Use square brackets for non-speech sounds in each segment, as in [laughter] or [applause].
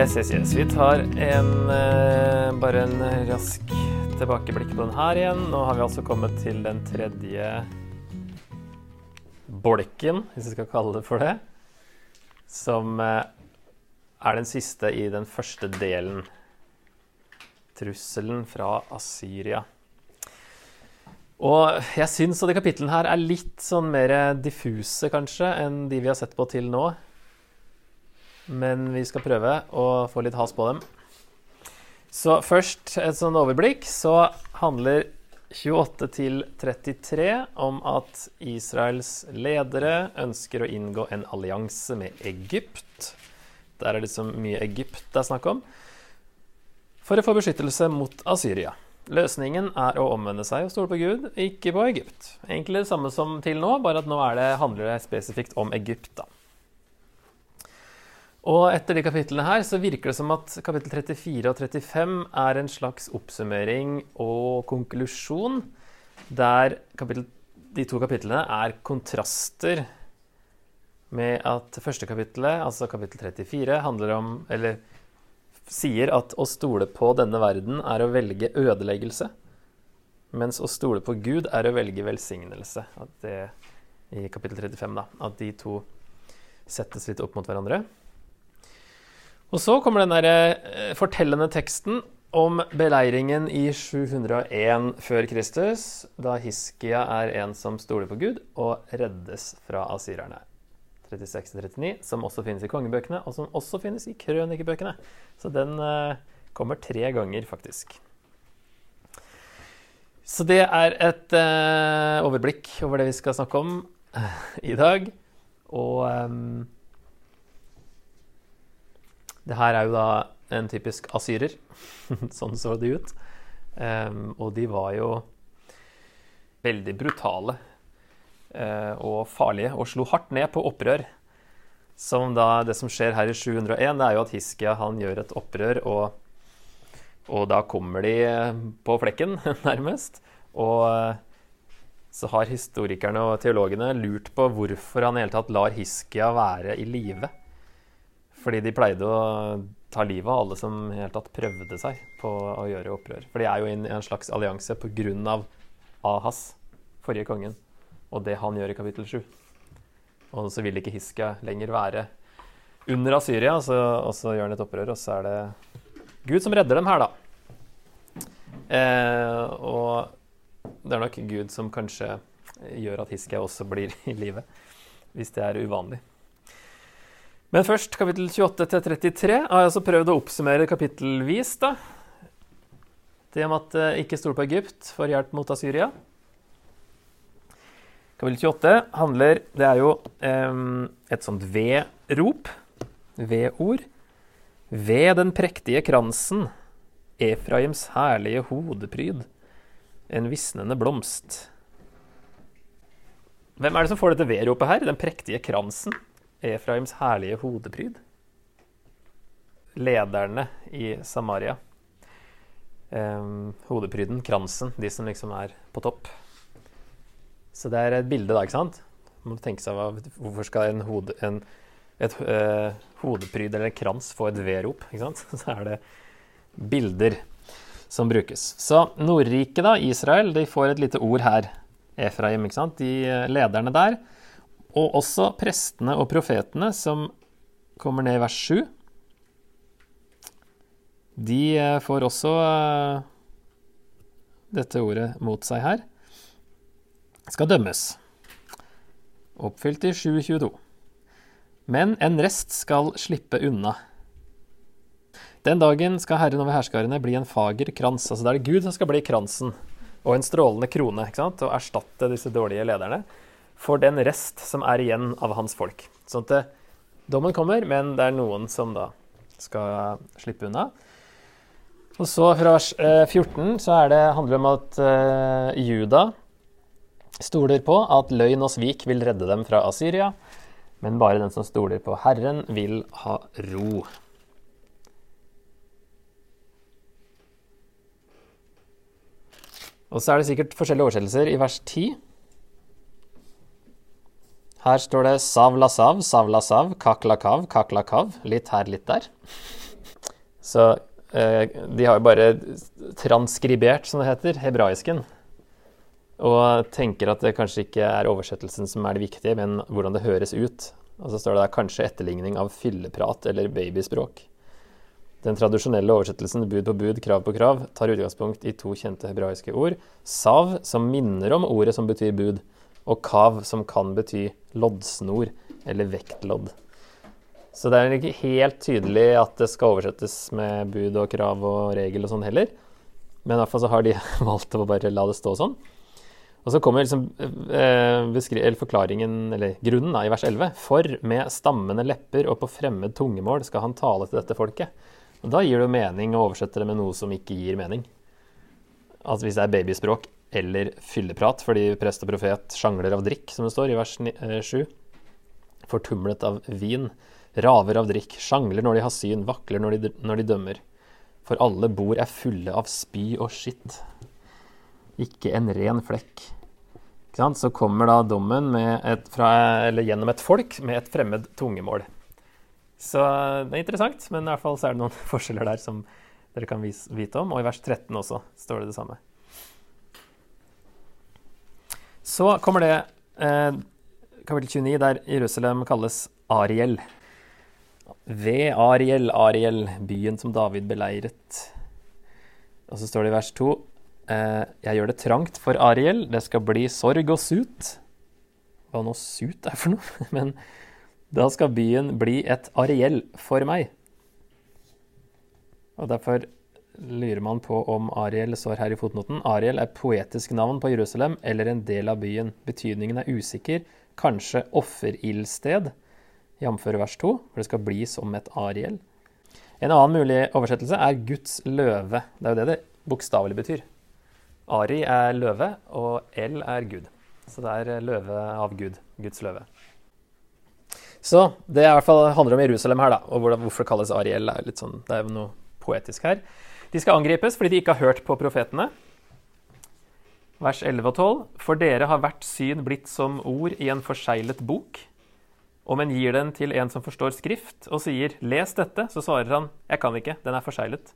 Yes, yes, yes. Vi tar en, eh, bare en rask tilbakeblikk på den her igjen. Nå har vi altså kommet til den tredje bolken, hvis vi skal kalle det for det. Som eh, er den siste i den første delen. Trusselen fra Asyria. Og jeg syns de kapitlene her er litt sånn mer diffuse, kanskje, enn de vi har sett på til nå. Men vi skal prøve å få litt has på dem. Så først et sånn overblikk. Så handler 28 til 33 om at Israels ledere ønsker å inngå en allianse med Egypt. Der er det liksom mye Egypt det er snakk om. For å få beskyttelse mot Asyria. Løsningen er å omvende seg og stole på Gud, ikke på Egypt. Egentlig det samme som til nå, bare at nå det, handler det spesifikt om Egypt. da. Og etter de kapitlene her så virker det som at kapittel 34 og 35 er en slags oppsummering og konklusjon, der kapittel, de to kapitlene er kontraster med at første kapittelet, altså kapittel 34, handler om Eller sier at å stole på denne verden er å velge ødeleggelse, mens å stole på Gud er å velge velsignelse. At det, I kapittel 35, da. At de to settes litt opp mot hverandre. Og så kommer den der eh, fortellende teksten om beleiringen i 701 før Kristus, da Hiskia er en som stoler på Gud og reddes fra asyrerne. 36-39, som også finnes i kongebøkene, og som også finnes i krønikebøkene. Så den uh, kommer tre ganger, faktisk. Så det er et uh, overblikk over det vi skal snakke om i dag. Og um, det her er jo da en typisk asyrer. [laughs] sånn så de ut. Um, og de var jo veldig brutale uh, og farlige, og slo hardt ned på opprør. Som da, det som skjer her i 701, det er jo at Hiskia han gjør et opprør, og, og da kommer de på flekken, [laughs] nærmest. Og eh, så har historikerne og teologene lurt på hvorfor han i hele tatt lar Hiskia være i live. Fordi de pleide å ta livet av alle som helt tatt prøvde seg på å gjøre opprør. For de er jo i en slags allianse pga. Ahas, forrige kongen og det han gjør i kapittel 7. Og så vil ikke Hiske lenger være under Asyria, så, og så gjør han et opprør, og så er det Gud som redder dem her, da. Eh, og det er nok Gud som kanskje gjør at Hiske også blir [laughs] i live, hvis det er uvanlig. Men først kapittel 28 til 33 har jeg altså prøvd å oppsummere kapittelvis. da. Det om at eh, ikke stol på Egypt for hjelp mot Asyria. Kapittel 28 handler Det er jo eh, et sånt V-rop. V-ord. Ved den prektige kransen, Efraims herlige hodepryd, en visnende blomst. Hvem er det som får dette V-ropet her? Den prektige kransen, Efraims herlige hodepryd? Lederne i Samaria. Um, hodepryden, kransen, de som liksom er på topp. Så det er et bilde, da, ikke sant? Man må tenke seg hva, Hvorfor skal en, hode, en et uh, hodepryd eller en krans få et V-rop? ikke sant? [laughs] Så er det bilder som brukes. Så Nordriket, da, Israel, de får et lite ord her. Efraim, ikke sant? De eh, lederne der. Og også prestene og profetene, som kommer ned i vers 7. De uh, får også uh, dette ordet mot seg her skal dømmes. Oppfylt i 722. Men en rest skal slippe unna. Den dagen skal Herren over herskarene bli en fager krans. Altså det er det Gud som skal bli kransen og en strålende krone ikke sant? og erstatte disse dårlige lederne for den rest som er igjen av hans folk. Sånn at det, dommen kommer, men det er noen som da skal slippe unna. Og så fra vers 14 eh, så er det, handler det om at uh, Juda stoler på at løgn og svik vil redde dem fra Asyria, men bare den som stoler på Herren, vil ha ro. Og så er det sikkert forskjellige oversettelser i vers 10. Her står det sav la sav, sav la sav, kak la kav, kak la kav. Litt her, litt der. Så eh, de har jo bare transkribert, som det heter, hebraisken. Og tenker at det kanskje ikke er oversettelsen som er det viktige, men hvordan det høres ut. Og så står det der kanskje etterligning av fylleprat eller babyspråk. Den tradisjonelle oversettelsen bud på bud, krav på krav tar utgangspunkt i to kjente hebraiske ord. Sav, som minner om ordet som betyr bud, og kav, som kan bety loddsnor eller vektlodd. Så det er ikke helt tydelig at det skal oversettes med bud og krav og regel og sånn heller. Men i hvert fall så har de [laughs] valgt å bare la det stå sånn. Og så kommer liksom, eh, eller forklaringen, eller grunnen da, i vers 11. For med stammende lepper og på fremmed tungemål skal han tale til dette folket. Og Da gir det mening å oversette det med noe som ikke gir mening. Altså Hvis det er babyspråk eller fylleprat fordi prest og profet sjangler av drikk, som det står i vers 7. Eh, Fortumlet av vin, raver av drikk, sjangler når de har syn, vakler når de, når de dømmer. For alle bord er fulle av spy og skitt. Ikke en ren flekk. Så kommer da dommen et, fra, gjennom et folk med et fremmed tungemål. Så det er interessant, men i hvert fall så er det noen [laughs] forskjeller der som dere kan vite om. Og i vers 13 også står det det samme. Så kommer det eh, kapittel 29, der Jerusalem kalles Ariel. Ved Ariel, Ariel, byen som David beleiret. Og så står det i vers 2 eh, Jeg gjør det trangt for Ariel, det skal bli sorg og sut. Hva nå sut er for noe? [laughs] Men da skal byen bli et Ariel for meg. Og derfor lurer man på om Ariel står her i fotnoten. Ariel er poetisk navn på Jerusalem eller en del av byen. Betydningen er usikker. Kanskje offerildsted, jf. vers 2, for det skal bli som et Ariel. En annen mulig oversettelse er Guds løve. Det er jo det det bokstavelig betyr. Ari er løve, og El er Gud. Så det er løve av Gud. Guds løve. Så det i hvert fall, handler om Jerusalem her, da, og hvorfor det kalles Ariel. Er litt sånn, det er jo noe poetisk her. De skal angripes fordi de ikke har hørt på profetene. Vers 11 og 12. For dere har hvert syn blitt som ord i en forseglet bok. Om en gir den til en som forstår skrift, og sier 'les dette', så svarer han 'jeg kan ikke, den er forseglet'.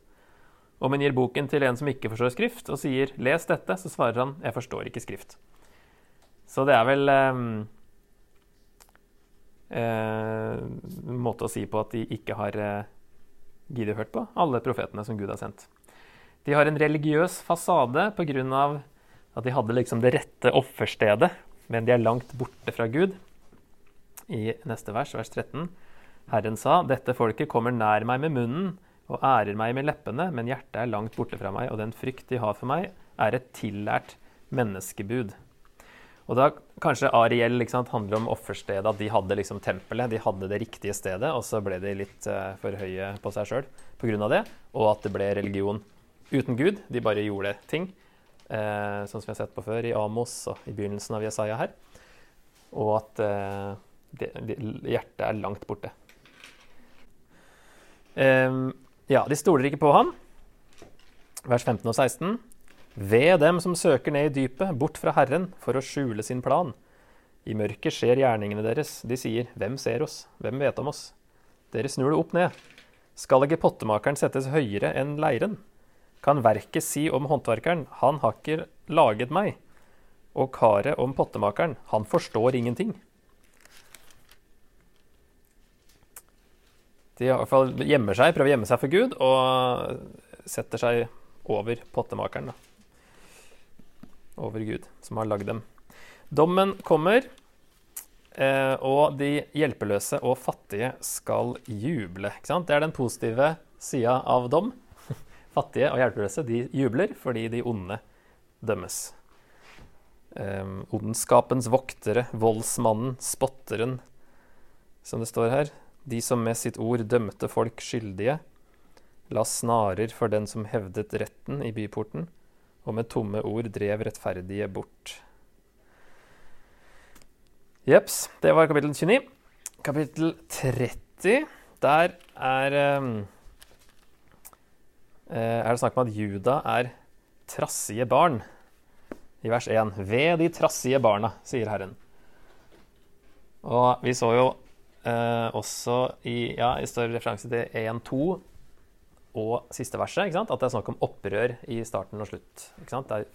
Om en gir boken til en som ikke forstår skrift, og sier 'les dette', så svarer han 'jeg forstår ikke skrift'. Så det er vel um, eh, måte å si på at de ikke har eh, giddet hørt på alle profetene som Gud har sendt. De har en religiøs fasade pga. at de hadde liksom det rette offerstedet, men de er langt borte fra Gud. I neste vers, vers 13, Herren sa, dette folket kommer nær meg med munnen og ærer meg med leppene, men hjertet er langt borte fra meg, og den frykt de har for meg, er et tillært menneskebud. Og da kanskje Ariel sant, handler om offerstedet, at de hadde liksom tempelet, de hadde det riktige stedet, og så ble de litt uh, for høye på seg sjøl pga. det, og at det ble religion uten Gud. De bare gjorde ting, uh, sånn som vi har sett på før i Amos og i begynnelsen av Jesaja her. Og at uh, det, det, hjertet er langt borte. Um, ja, de stoler ikke på ham. Vers 15 og 16. Ved dem som søker ned i dypet, bort fra Herren, for å skjule sin plan. I mørket skjer gjerningene deres. De sier, Hvem ser oss? Hvem vet om oss? Dere snur det opp ned. Skal ikke pottemakeren settes høyere enn leiren? Kan verket si om håndverkeren, han har ikke laget meg? Og karet om pottemakeren, han forstår ingenting. De i hvert fall gjemmer seg, prøver å gjemme seg for Gud, og setter seg over pottemakeren. da over Gud, som har lagd dem. Dommen kommer, eh, og de hjelpeløse og fattige skal juble. Det er den positive sida av dom. [laughs] Fattige og hjelpeløse de jubler fordi de onde dømmes. Um, ondskapens voktere, voldsmannen, spotteren, som det står her. De som med sitt ord dømte folk skyldige, la snarer for den som hevdet retten i byporten og med tomme ord drev rettferdige bort. Jeps, det var kapittel 29. Kapittel 30, der er um, er det snakk om at Juda er trassige barn. I vers 1. Ved de trassige barna, sier Herren. Og vi så jo eh, også i, ja, i større referanse til 1.2 og siste verset. At det er snakk om opprør i starten og slutt. Der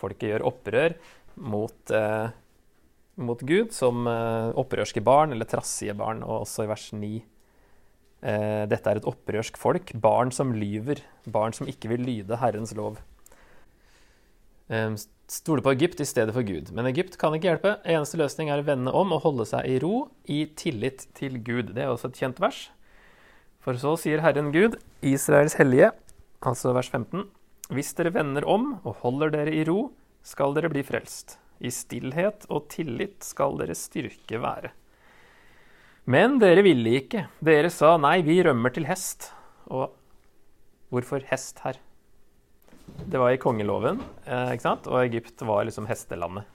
folket gjør opprør mot, eh, mot Gud som eh, opprørske barn, eller trassige barn. Og også i vers 9 eh, dette er et opprørsk folk, barn som lyver, barn som ikke vil lyde Herrens lov. Eh, stole på Egypt i stedet for Gud. Men Egypt kan ikke hjelpe. Eneste løsning er å vende om og holde seg i ro, i tillit til Gud. Det er også et kjent vers. For så sier Herren Gud, Israels hellige, altså vers 15, hvis dere vender om og holder dere i ro, skal dere bli frelst. I stillhet og tillit skal deres styrke være. Men dere ville ikke. Dere sa nei, vi rømmer til hest. Og hvorfor hest her? Det var i kongeloven, eh, ikke sant? og Egypt var liksom hestelandet.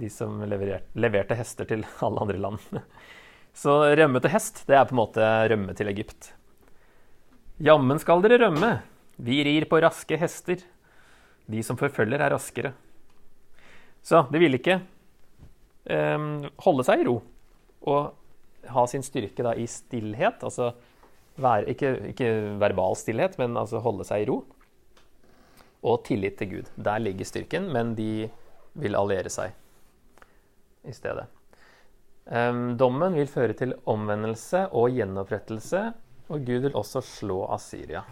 De som levererte, leverte hester til alle andre land. [laughs] Så rømme til hest, det er på en måte rømme til Egypt. Jammen skal dere rømme, vi rir på raske hester. De som forfølger, er raskere. Så de ville ikke um, holde seg i ro og ha sin styrke da i stillhet. Altså være, ikke, ikke verbal stillhet, men altså holde seg i ro og tillit til Gud. Der ligger styrken, men de vil alliere seg i stedet. Um, dommen vil føre til omvendelse og gjenopprettelse, og Gud vil også slå Asyria.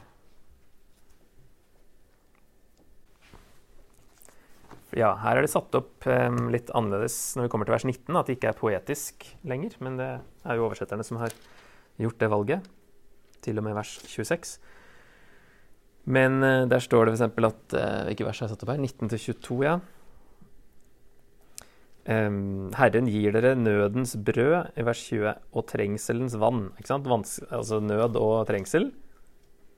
Ja, her er det satt opp um, litt annerledes når vi kommer til vers 19, at det ikke er poetisk lenger. Men det er jo oversetterne som har gjort det valget, til og med vers 26. Men uh, der står det f.eks. at uh, Hvilke vers er jeg satt opp her? 19-22, ja. Herren gir dere nødens brød i vers 20 og trengselens vann. Altså nød og trengsel.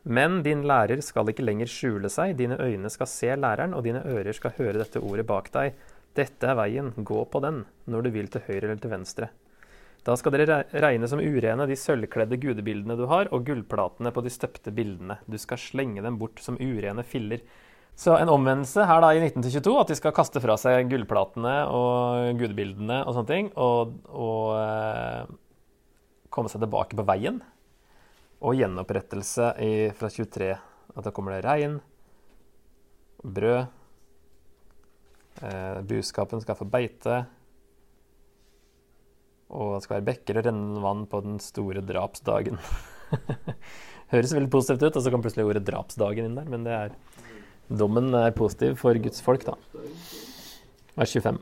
Men din lærer skal ikke lenger skjule seg, dine øyne skal se læreren, og dine ører skal høre dette ordet bak deg. Dette er veien, gå på den, når du vil til høyre eller til venstre. Da skal dere regne som urene de sølvkledde gudebildene du har, og gullplatene på de støpte bildene. Du skal slenge dem bort som urene filler. Så en omvendelse her da i 1922, at de skal kaste fra seg gullplatene og gudebildene og sånne ting, og, og eh, komme seg tilbake på veien. Og gjenopprettelse i, fra 23. At da kommer det regn, brød, eh, buskapen skal få beite. Og det skal være bekker og rennende vann på den store drapsdagen. [laughs] Høres veldig positivt ut, og så kom plutselig ordet 'drapsdagen' inn der. Men det er, dommen er positiv for Guds folk, da. Vers 25.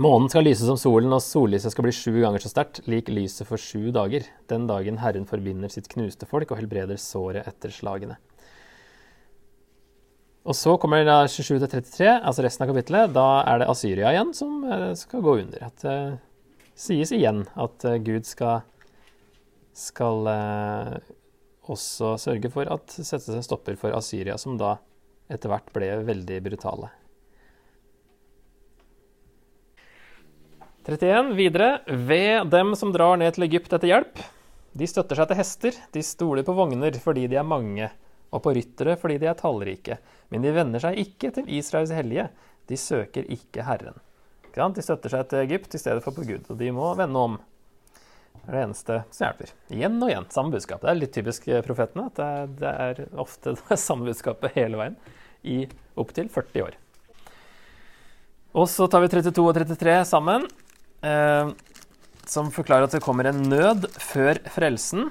Månen skal lyse som solen, og sollyset skal bli sju ganger så sterkt, lik lyset for sju dager, den dagen Herren forbinder sitt knuste folk og helbreder såret etter slagene. Og så kommer det 27-33, altså resten av kapittelet. Da er det Asyria igjen som eh, skal gå under. At det uh, sies igjen at uh, Gud skal, skal også sørge for at settes en stopper for Asyria, som da etter hvert ble veldig brutale. 31 videre. Ved dem som drar ned til Egypt etter hjelp. De støtter seg til hester, de stoler på vogner fordi de er mange, og på ryttere fordi de er tallrike. Men de vender seg ikke til Israels hellige, de søker ikke Herren. De støtter seg til Egypt i stedet for på Gud, og de må vende om. Det er det eneste som hjelper. Igjen og igjen, samme budskap. Det er litt typisk profetene at det er, ofte det [laughs] samme budskapet hele veien i opptil 40 år. Og så tar vi 32 og 33 sammen eh, som forklarer at det kommer en nød før frelsen.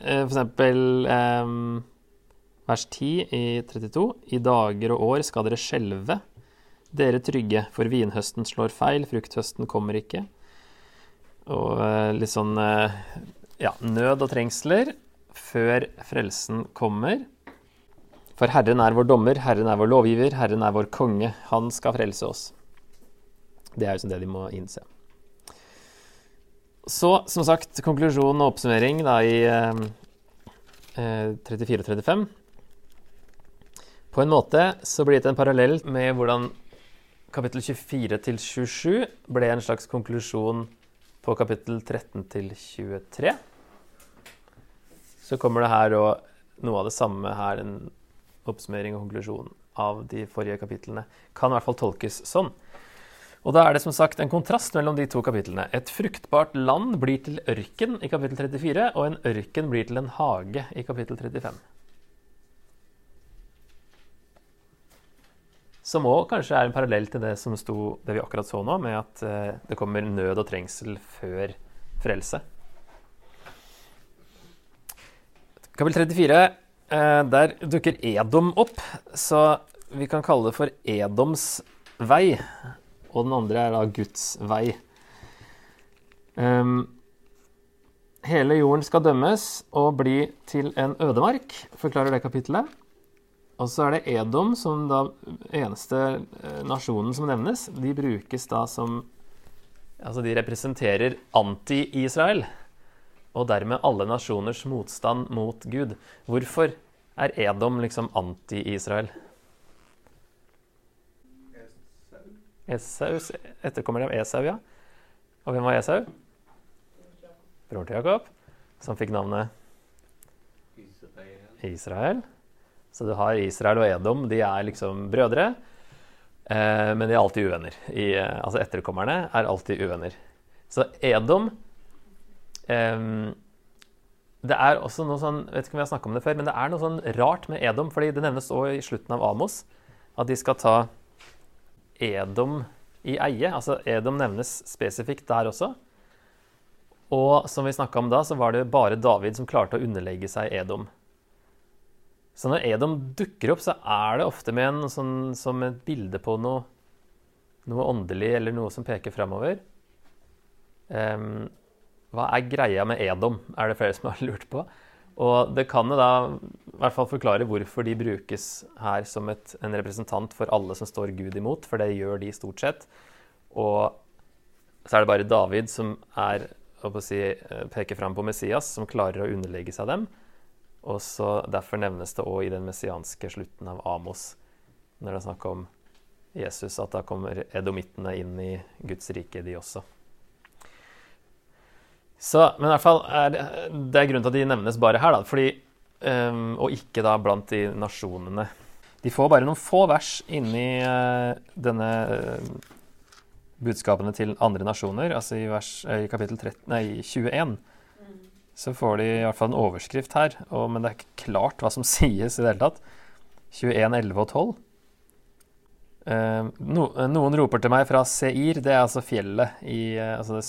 Eh, for eksempel eh, vers 10 i 32. I dager og år skal dere skjelve, dere trygge, for vinhøsten slår feil, frukthøsten kommer ikke. Og eh, litt sånn eh, ja, nød og trengsler før frelsen kommer. For Herren er vår dommer, Herren er vår lovgiver, Herren er vår konge. Han skal frelse oss. Det er jo sånn det de må innse. Så, som sagt, konklusjon og oppsummering da i eh, 34 og 35. På en måte så blir det en parallell med hvordan kapittel 24 til 27 ble en slags konklusjon på kapittel 13 til 23. Så kommer det her og noe av det samme her, en oppsummering og konklusjon av de forrige kapitlene. Kan i hvert fall tolkes sånn. Og da er det som sagt en kontrast mellom de to kapitlene. Et fruktbart land blir til ørken i kapittel 34, og en ørken blir til en hage i kapittel 35. Som òg kanskje er en parallell til det som sto, det vi akkurat så nå, med at eh, det kommer nød og trengsel før frelse. Kapittel 34, eh, der dukker Edom opp, så vi kan kalle det for Edoms vei. Og den andre er da Guds vei. Um, hele jorden skal dømmes og bli til en ødemark, forklarer det kapittelet. Og så er det Edom, som da eneste eh, nasjonen som nevnes. De brukes da som Altså, de representerer anti-Israel. Og dermed alle nasjoners motstand mot Gud. Hvorfor er Edom liksom anti-Israel? Esau, etterkommer av Esau, ja. Og hvem var Esau? Bror til Jakob, som fikk navnet Israel. Så du har Israel og Edom, de er liksom brødre. Eh, men de er alltid uvenner. I, eh, altså etterkommerne er alltid uvenner. Så Edom eh, Det er også noe sånn vet ikke om vi har snakket om det før, men det er noe sånn rart med Edom. fordi det nevnes også i slutten av Amos at de skal ta Edom i eie. Altså Edom nevnes spesifikt der også. Og som vi snakka om da, så var det bare David som klarte å underlegge seg Edom. Så når Edom dukker opp, så er det ofte med en, sånn, som et bilde på noe, noe åndelig eller noe som peker framover. Um, hva er greia med Edom, er det flere som har [laughs] lurt på. Og det kan jo da i hvert fall forklare hvorfor de brukes her som et, en representant for alle som står Gud imot, for det gjør de stort sett. Og så er det bare David som er, si, eh, peker fram på Messias, som klarer å underlegge seg dem. Og så Derfor nevnes det òg i den messianske slutten av Amos, når det er snakk om Jesus, at da kommer edomittene inn i Guds rike, de også. Så, men i hvert fall er det, er grunnen til at de nevnes bare her, da, fordi, um, og ikke da blant de nasjonene. De får bare noen få vers inni uh, denne uh, budskapene til andre nasjoner, altså i, vers, uh, i kapittel 13, nei, 21 så får de i hvert fall en overskrift her, og, men det er ikke klart hva som [laughs] sies i det hele tatt. 21, 11 og 12. Eh, no, noen roper til meg fra Seir, det er altså fjellet i altså Det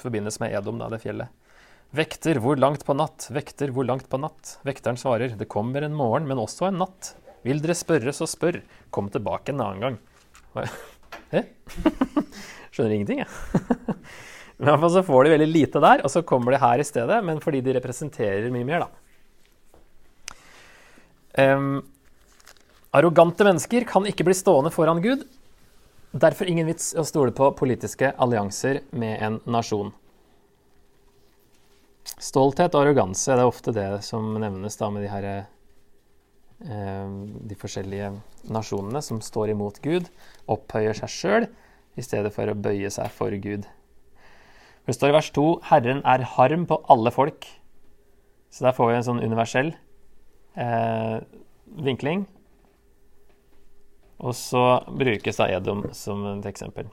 forbindes med Edom, da, det fjellet. Vekter, hvor langt på natt? Vekter, hvor langt på natt? Vekteren svarer, det kommer en morgen, men også en natt. Vil dere spørre, så spør. Kom tilbake en annen gang. [laughs] Hæ? [laughs] Skjønner ingenting, jeg. [laughs] I hvert fall så får de veldig lite der, og så kommer de her i stedet, men fordi de representerer mye mer, da. Um, arrogante mennesker kan ikke bli stående foran Gud. Derfor ingen vits å stole på politiske allianser med en nasjon. Stolthet og arroganse er ofte det som nevnes da med de her eh, de forskjellige nasjonene som står imot Gud, opphøyer seg sjøl i stedet for å bøye seg for Gud. Det står i vers 2 Herren er harm på alle folk. Så der får vi en sånn universell eh, vinkling. Og så brukes da Edom som et eksempel.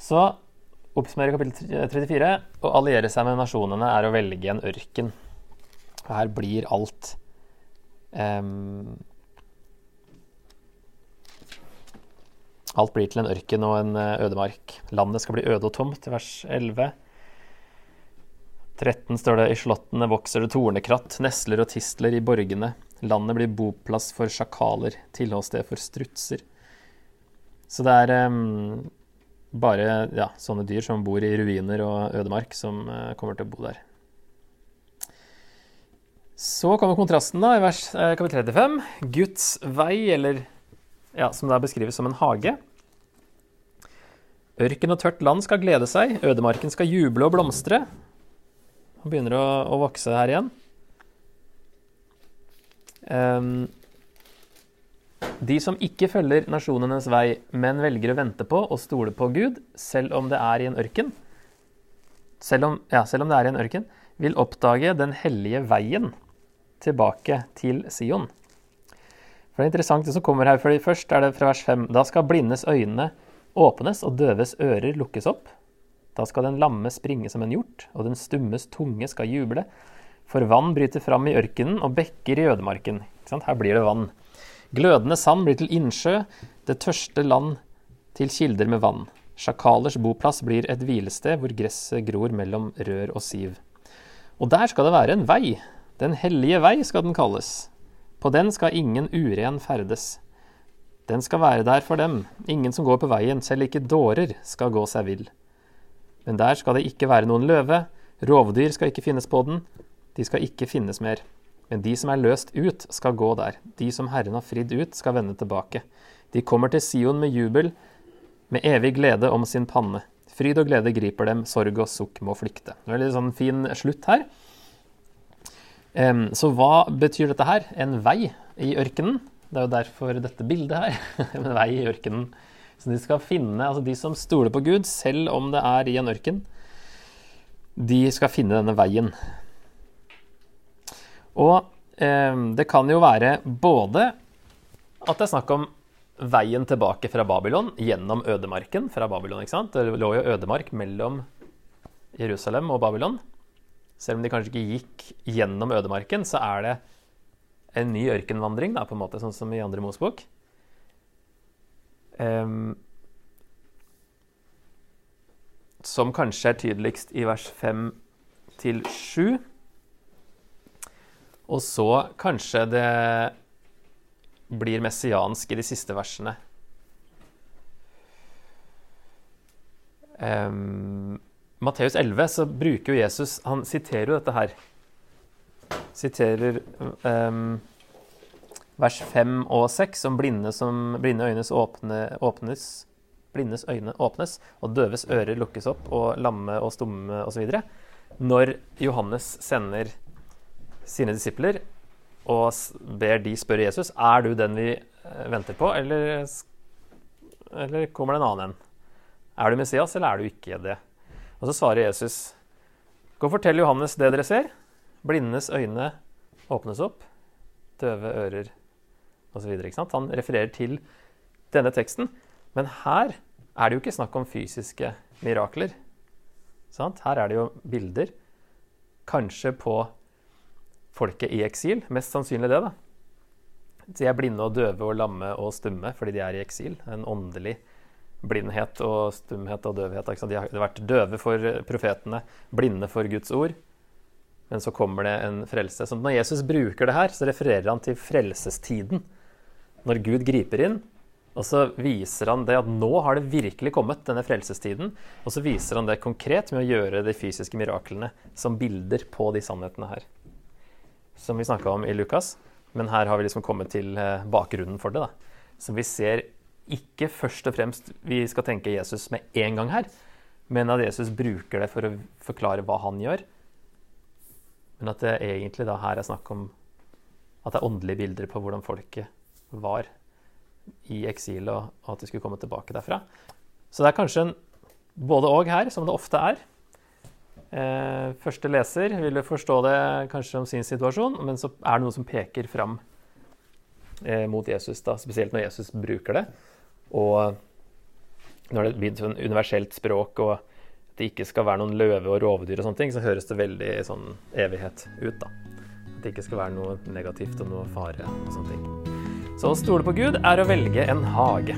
Så oppsummerer kapittel 34. Å alliere seg med nasjonene er å velge en ørken. Og her blir alt um, Alt blir til en ørken og en eh, ødemark. Landet skal bli øde og tomt, vers 11. 13 står det i slottene vokser det tornekratt, nesler og tistler i borgene. Landet blir boplass for sjakaler, tilholdssted for strutser. Så det er um, bare ja, sånne dyr som bor i ruiner og ødemark, som uh, kommer til å bo der. Så kommer kontrasten da i vers uh, kapittel 35. Guds vei, eller ja, som da beskrives som en hage. Ørken og tørt land skal glede seg, ødemarken skal juble og blomstre. Han begynner å, å vokse her igjen. Um, de som ikke følger nasjonenes vei, men velger å vente på og stole på Gud, selv om det er i en ørken, selv om, ja, selv om det er i en ørken, vil oppdage den hellige veien tilbake til Sion. For Det er interessant det som kommer her, fordi først er det fra vers 5. Da skal blindes øynene åpnes, og døves ører lukkes opp. Da skal den lamme springe som en hjort, og den stummes tunge skal juble. For vann bryter fram i ørkenen og bekker i ødemarken. Her blir det vann. Glødende sand blir til innsjø, det tørste land til kilder med vann. Sjakalers boplass blir et hvilested hvor gresset gror mellom rør og siv. Og der skal det være en vei. Den hellige vei skal den kalles. På den skal ingen uren ferdes. Den skal være der for dem, ingen som går på veien, selv ikke dårer skal gå seg vill. Men der skal det ikke være noen løve, rovdyr skal ikke finnes på den, de skal ikke finnes mer. Men de som er løst ut, skal gå der, de som Herren har fridd ut, skal vende tilbake. De kommer til Sion med jubel, med evig glede om sin panne. Fryd og glede griper dem, sorg og sukk må flykte. Det er en sånn fin slutt her. Så hva betyr dette her? En vei i ørkenen? Det er jo derfor dette bildet her. [laughs] En vei i ørkenen. Så de skal finne, altså de som stoler på Gud, selv om det er i en ørken, de skal finne denne veien. Og eh, det kan jo være både at det er snakk om veien tilbake fra Babylon gjennom ødemarken fra Babylon. ikke sant? Det lå jo ødemark mellom Jerusalem og Babylon. Selv om de kanskje ikke gikk gjennom ødemarken, så er det en ny ørkenvandring, da, på en måte, sånn som i andre Mosebok. Um, som kanskje er tydeligst i vers 5 til 7. Og så kanskje det blir messiansk i de siste versene. Um, Matteus 11 så bruker jo Jesus Han siterer jo dette her. Siterer um, vers 5 og 6 om blinde, som, blinde øynes åpne, åpnes Blindes øyne åpnes, og døves ører lukkes opp, og lamme og stumme osv. Når Johannes sender sine disipler og ber de spørre Jesus er du den vi eh, venter på, eller, eller kommer det en annen en. Er du Messias, eller er du ikke det? Og så svarer Jesus, gå og fortell Johannes det dere ser. Blindes øyne åpnes opp, døve ører osv. Han refererer til denne teksten. Men her er det jo ikke snakk om fysiske mirakler. Sant? Her er det jo bilder. Kanskje på folket i eksil. Mest sannsynlig det, da. De er blinde og døve og lamme og stumme fordi de er i eksil. En åndelig blindhet og stumhet og døvhet. De har vært døve for profetene, blinde for Guds ord. Men så kommer det en frelse. Så når Jesus bruker det her, så refererer han til frelsestiden. Når Gud griper inn, og så viser han det at nå har det virkelig kommet, denne frelsestiden. Og så viser han det konkret med å gjøre de fysiske miraklene som bilder på de sannhetene her. Som vi snakka om i Lukas. Men her har vi liksom kommet til eh, bakgrunnen for det. da. Så vi ser ikke først og fremst vi skal tenke Jesus med en gang her, men at Jesus bruker det for å forklare hva han gjør. Men at det egentlig da her er snakk om at det er åndelige bilder på hvordan folket var i eksil, og, at de skulle komme tilbake derfra. Så det er kanskje en både og her, som det ofte er. Eh, første leser vil forstå det kanskje om sin situasjon, men så er det noe som peker fram eh, mot Jesus, da, spesielt når Jesus bruker det. Og når det blir sånn universelt språk, og det ikke skal være noen løve og rovdyr, og sånne ting, så høres det veldig sånn evighet ut. da. At det ikke skal være noe negativt og noe fare og sånne ting. Så å stole på Gud er å velge en hage.